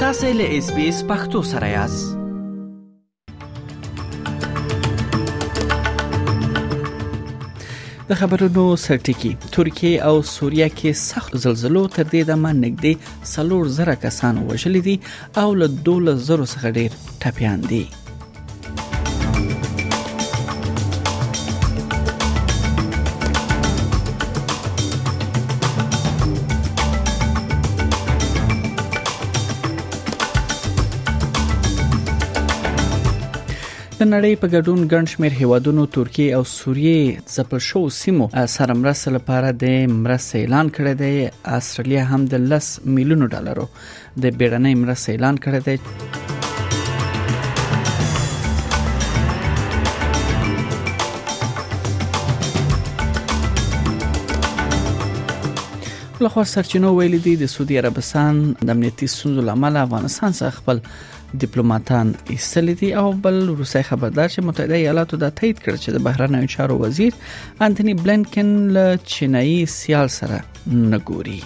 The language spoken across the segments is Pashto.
تاسې له اس بي اس پختو سره یاست د خبرونو سرټکی ترکیه او سوریه کې سخت زلزلو تر دې دمه نږدې 3000 کسان وژل دي او له 12000 څخه ډیر ټپيان دي د نړۍ په ګډون ګڼ شمېر هیوادونو ترکیه او سوریه ځپل شو سیمو سره مرسته لپاره د مرستې اعلان کړی دی استرالیا هم د 10 میلیونو ډالرو د بیړنۍ مرستې اعلان کړی دی خپل خو سرچینو ویل دي د سعودي عربستان د امنیتي ستونزو لامل افغانستان سره خپل ډیپلوماټان ایستل دي او بل روسي خبردار چې متحده ایالاتو دا تایید کړ چې د بهرنیو چارو وزیر انټونی بلینکن له چینایي سیال سره نګوري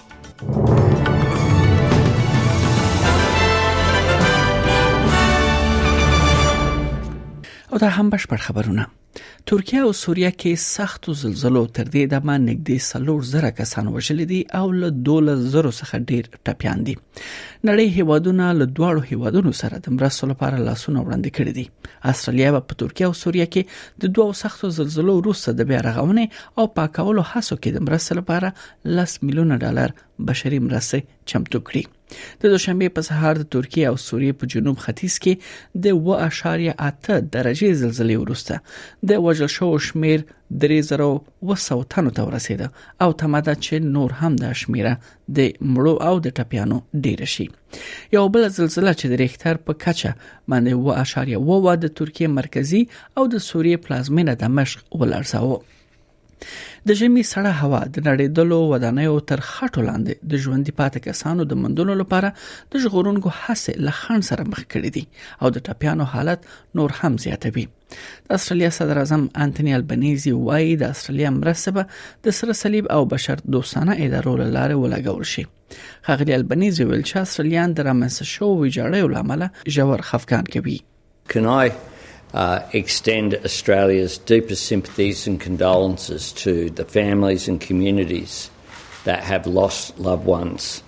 او دا هم بشپړ خبرونه ترکیه او سوریه کې سخت زلزلو تر دې دمه نږدې سلور زره کسان وژل دي او له 12000 څخه ډیر ټپيان دي نړۍ هیوادونه له دواړو هیوادونو سره د مرستو لپاره لاسونه وړاندې کړي دي استرالیا په ترکیه او سوریه کې د دوو سختو زلزلو وروسته د بیا رغونې او پاکولو هڅو کې د مرستو لپاره لس میلیونه ډالر بشري مرستې چمتو کړي د دوشنبه په سهار د ترکیه او سوریې په جنوب ختیځ کې د 2.8 درجه زلزلې وروسته د وژل شو شمیر 3200 تنو ته ورسید او تماده چې نور هم د شمیره د مړو او د ټپیانو ډیر شي یو بل زلزلہ چې د ریختر په کچه باندې 2.8 و د ترکیه مرکزی او د سوریې پلازمینه دمشق ولړزاوه د ژمي سړه هوا د نړیدلو ودانیو تر خټو لاندې د ژوندۍ پاتې کسانو د مندلو لپاره د ژغورونکو هڅې له خان سره مخ کړې دي او د ټپیانو حالت نور هم زیاتوي د استرالیا صدر اعظم انټونی البنيزي وایي د استرالیا مرسته به د سره صلیب او بشر دوستانه ادارو لاره ولګول شي خغلی البنيزي ویل چې استرالیان د رامنځته شو ویجاړیو لامل ژور خفقان کوي Can I Uh, extend Australia's deepest sympathies and condolences to the families and communities that have lost loved ones.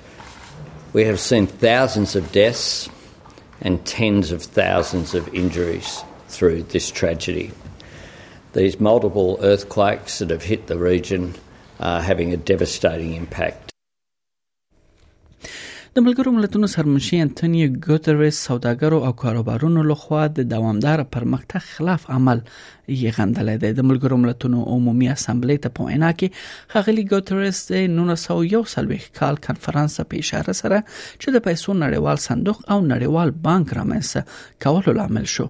We have seen thousands of deaths and tens of thousands of injuries through this tragedy. These multiple earthquakes that have hit the region are having a devastating impact. د ملګرو ملتونو سرمنشي انټونیو ګوتریس سوداګرو او کاروبارونو لخوا د دوامدار پرمختګ خلاف عمل یې غندلی دی د ملګرو ملتونو عمومي اسمبلی ته په وینا کې ښاغلي ګوتریس د 1941 کال کانفرنس په اشاره سره چې د پیسو نړیوال صندوق او نړیوال بانک رامنځته کولو لامل شو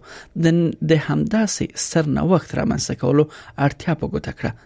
د همداسې ستر نوښت رامنځته کولو اړتیا په ګوته کړه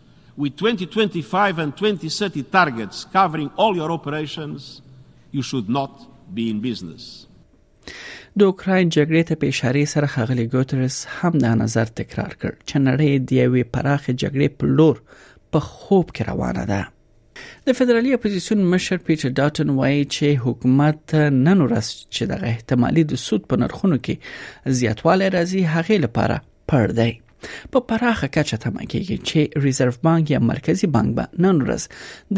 With 2025 and 2030 targets covering all your operations, you should not be in business. د اوکراین جګړې ته په اشاره سره خغلی ګوترس هم دا نظر تکرار کړ چې نړۍ د یوې پراخې جګړې په لور په خوب کې روانه ده د فدرالي اپوزيسیون مشر پیټر ډاټن وایي چې حکومت نن ورځ چې د احتمالي د سود په نرخونو کې زیاتوالی راځي هغه لپاره پړ دی په پراخه کچه تمه کیږي چې ریزرو بانک یا مرکزی بانک به نن ورځ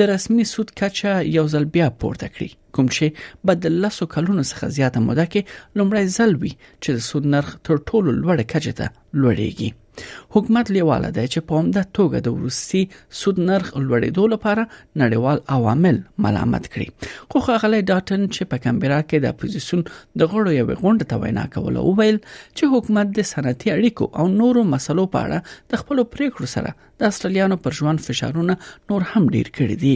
د رسمي سود کچه یو ځل بیا پورته کړي کوم چې به د لسو کلونو څخه زیاته موده کې لومړی ځل وي چې د سود نرخ تر ټولو لوړه کچه ته لوړیږي حکومت لیواله دی چې په عمده توګه د وروستي سود نرخ لوړېدو لپاره نړیوال عوامل ملامت کړي خو ښاغلی ډاټن چې په کمبرا کې د اپوزیسیون د غړو یوې غونډې ته وینا کوله وویل چې حکومت د صنعتي اړیکو او نورو مسلو په اړه د خپلو پریکړو سره د استرالیانو پر ژوند فشارونه نور هم ډیر کړي دي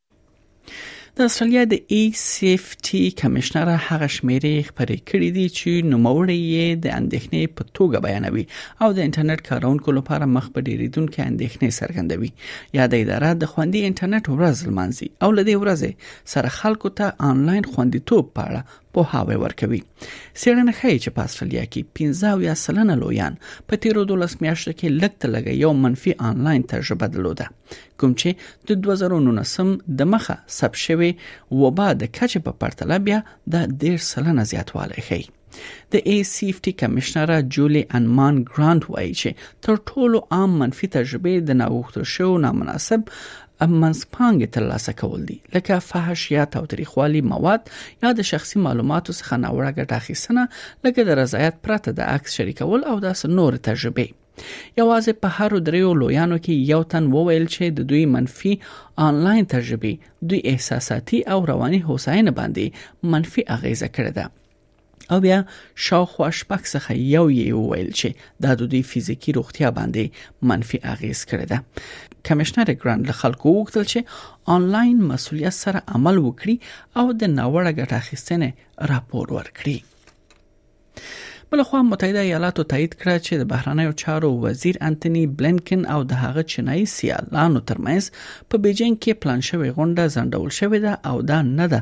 د استرالیا د ای سیفټي کمشنر هغه شمیرې خبرې کړې دي چې نوموړی یې د اندېښنې په توګه بیانوي او د انټرنیټ کارونکو لپاره مخ په ډیریدونکو اندېښنې څرګندوي یا د اداره د خوندي انټرنیټ ورځ لمانځي او لدې ورځې سره خلکو ته انلاین خوندیتوب په اړه پوهاوی ورکوي سیړنه ښیي چې په استرالیا کې 15 یا سلنه لویان په تیرو 12 میاشتو کې لږ تلګه یو منفي انلاین تجربه درلوده کوم چې د 2019 د مخه سب شوی وبا د کچې په پرتله بیا د 10 سلنه زیاتوالی ښیي د ای سیفټي کمشنر جولي انمان ګرانت وایي چې تر ټولو عام منفي تجربه د ناغوښتل شو نامناسب ام منځپانګې ترلاسه کول دي لکه فحش یا تاوتریخوالي مواد یا د شخصي معلوماتو څخه ناوړه ګټه اخیستنه لکه د رضایت پرته د عکس شریکول او داس نور تجربه یوازې په هر دریو لویانو کې یو تن وویل چې د دوی منفي آنلاین تجربه دوی احساساتي او رواني هوساینه باندې منفي اغیزه کړې ده او بیا شاوخوا شپږ څخه یو یې وویل چې دا د دوی فزیکی روغتیا باندې منفي اغیز کړی دی کمشنر ګراند له خلکو وغوښتل چې آنلاین مسولیت سره عمل وکړي او د ناوړه ګټه اخیستنې راپور ورکړي بلخوا متحده ایالاتو تایید کړه چې د بهرنیو چارو وزیر انټونی بلینکن او د هغه چینایي سیالانو ترمنځ په بیجینګ کې پلان شوې غونډه ځنډول شوې ده او دا نه ده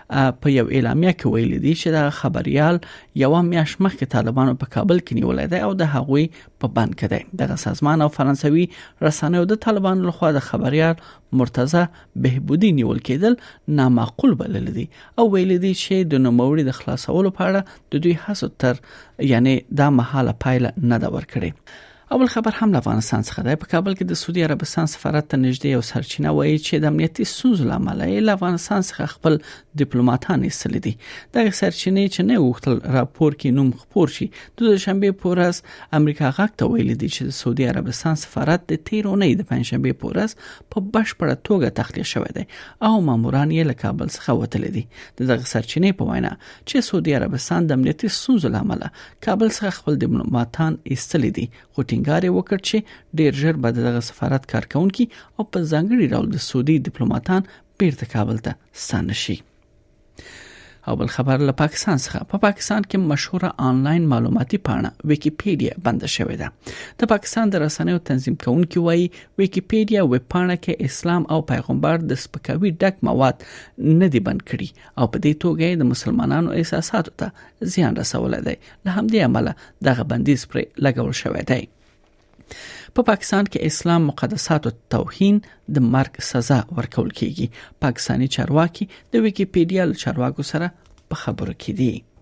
په یو اعلامیه کې ویل دي چې دا خبريال یو میاش مخکې طالبانو په کابل کې نیولای دی او د هغوی په بند کې دی دغه سازمان او فرانسوي رسنیو د طالبانو لخوا د خبريال مرتضی بهبودي نیول کېدل نامعقول بلل دي او ویل دي چې د نوموړي د خلاصولو په اړه د دوی هڅو تر یعنی دا مهاله پایله نه دا ورکړي اول خبر هم له افغانستان څخه دی په کابل کې د سعودي عربستان سفارت ته نږدې یو سرچینه وایي چې د امنیتي ستونزو لامل یې له افغانستان څخه خپل ډیپلوماټان ایستل دي دغه سرچینه چې نه وختل راپور کې نوم خپور شي د شنبه پورس امریکا غږ ته ویل دي چې د سعودي عربستان سفارت د تیرونې د پنځشنبه پورس په بشپړه توګه تخلیه شوې ده او ماموران یې له کابل څخه وتل دي دغه سرچینه په وینا چې سعودي عربستان د امنیتي ستونزو لامل کابل څخه خپل دیپلوماټان ایستلې دي خو ټینګار یې وکړ چې ډیر ژر به دغه سفارت کارکونکي او په ځانګړي ډول د سعودي دیپلوماټان بیرته کابل ته ستانه شي او بل خبر له پاکستان څخه په پا پاکستان کې مشهوره آنلاین معلوماتي پاڼه ویکیپیډیا بند شوې ده د پاکستان د رسنیو تنظیم کوونکي وایي ویکیپیډیا ویب پاڼه کې اسلام او پیغمبر د سپکاوي ډک مواد نه دی بند کړی او په دې توګه د مسلمانانو احساساتو ته زیان رسولی دی له همدې امله دغه بندیز پر لګول شوی دی په پاکستان کې اسلام مقدساتو توهین د مرګ سزا ورکول کیږي پاکستانی چارواکي د ویکیپیډیا له چارواکو سره په خبرو کې دي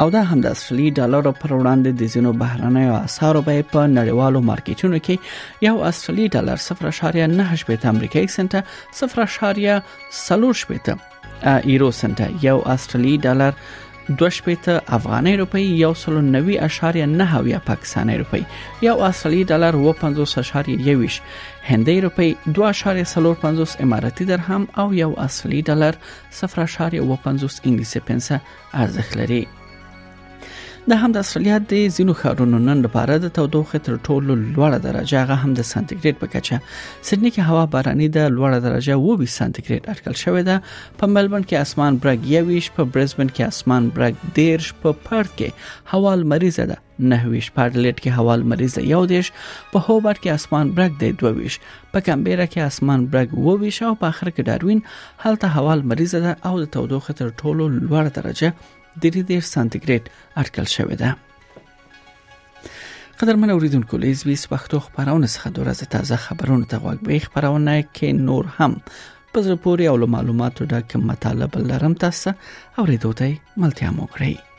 او دا هم د اصلي ډالرو پر وړاندې د ځینو بهرنیو اسعارو بیې په نړیوالو مارکیټونو کې یو اصلي ډالر 0.98 امریکایي سنت 0.48 یورو سنت یو اصلي ډالر دوه شپېته افغاني روپی یو سل نوي اشاریه نه هویا پاکستاني روپی یو اصلي ډالر و 50 اشاریه یویش هندۍ روپی 2 اشاریه سلور 50 اماراتي درهم او یو اصلي ډالر 0 اشاریه و 50 انګلیسي پنسه ارزښت لري د هم د استرالیا د ځینو ښارونو نن لپاره د تودوخې تر ټولو لوړه درجه هغه هم د سانتیګریډ په کچه سېډني کې هوا باراني ده لوړه درجه 22 سانتیګریډ اټکل شوې ده په ملبورن کې اسمان برګ 21 په برزبن کې اسمان برګ 13 په پرت کې هوا لمریزه ده نهویش په اډلیټ کې هوا لمریز ده یو دیش په هوبرټ کې اسمان برګ دی دوه ویش په کمبیره کې اسمان برګ اووه ویش او په اخر کې ډاروین هلته هوا لمریز ده او د تودوخې تر ټولو لوړ درجه درې دېرش سانتیګریډ اټکل شوې ده قدرمن اوریدونکو له اس بي اس پښتو خبرونه څخه د ورځې تازه خبرونه ته غوږ به خبرونه کې نور هم په زړه پورې او له معلوماتو ډک مطالب لرم تاسو اوریدو ته ملتیا مو کړئ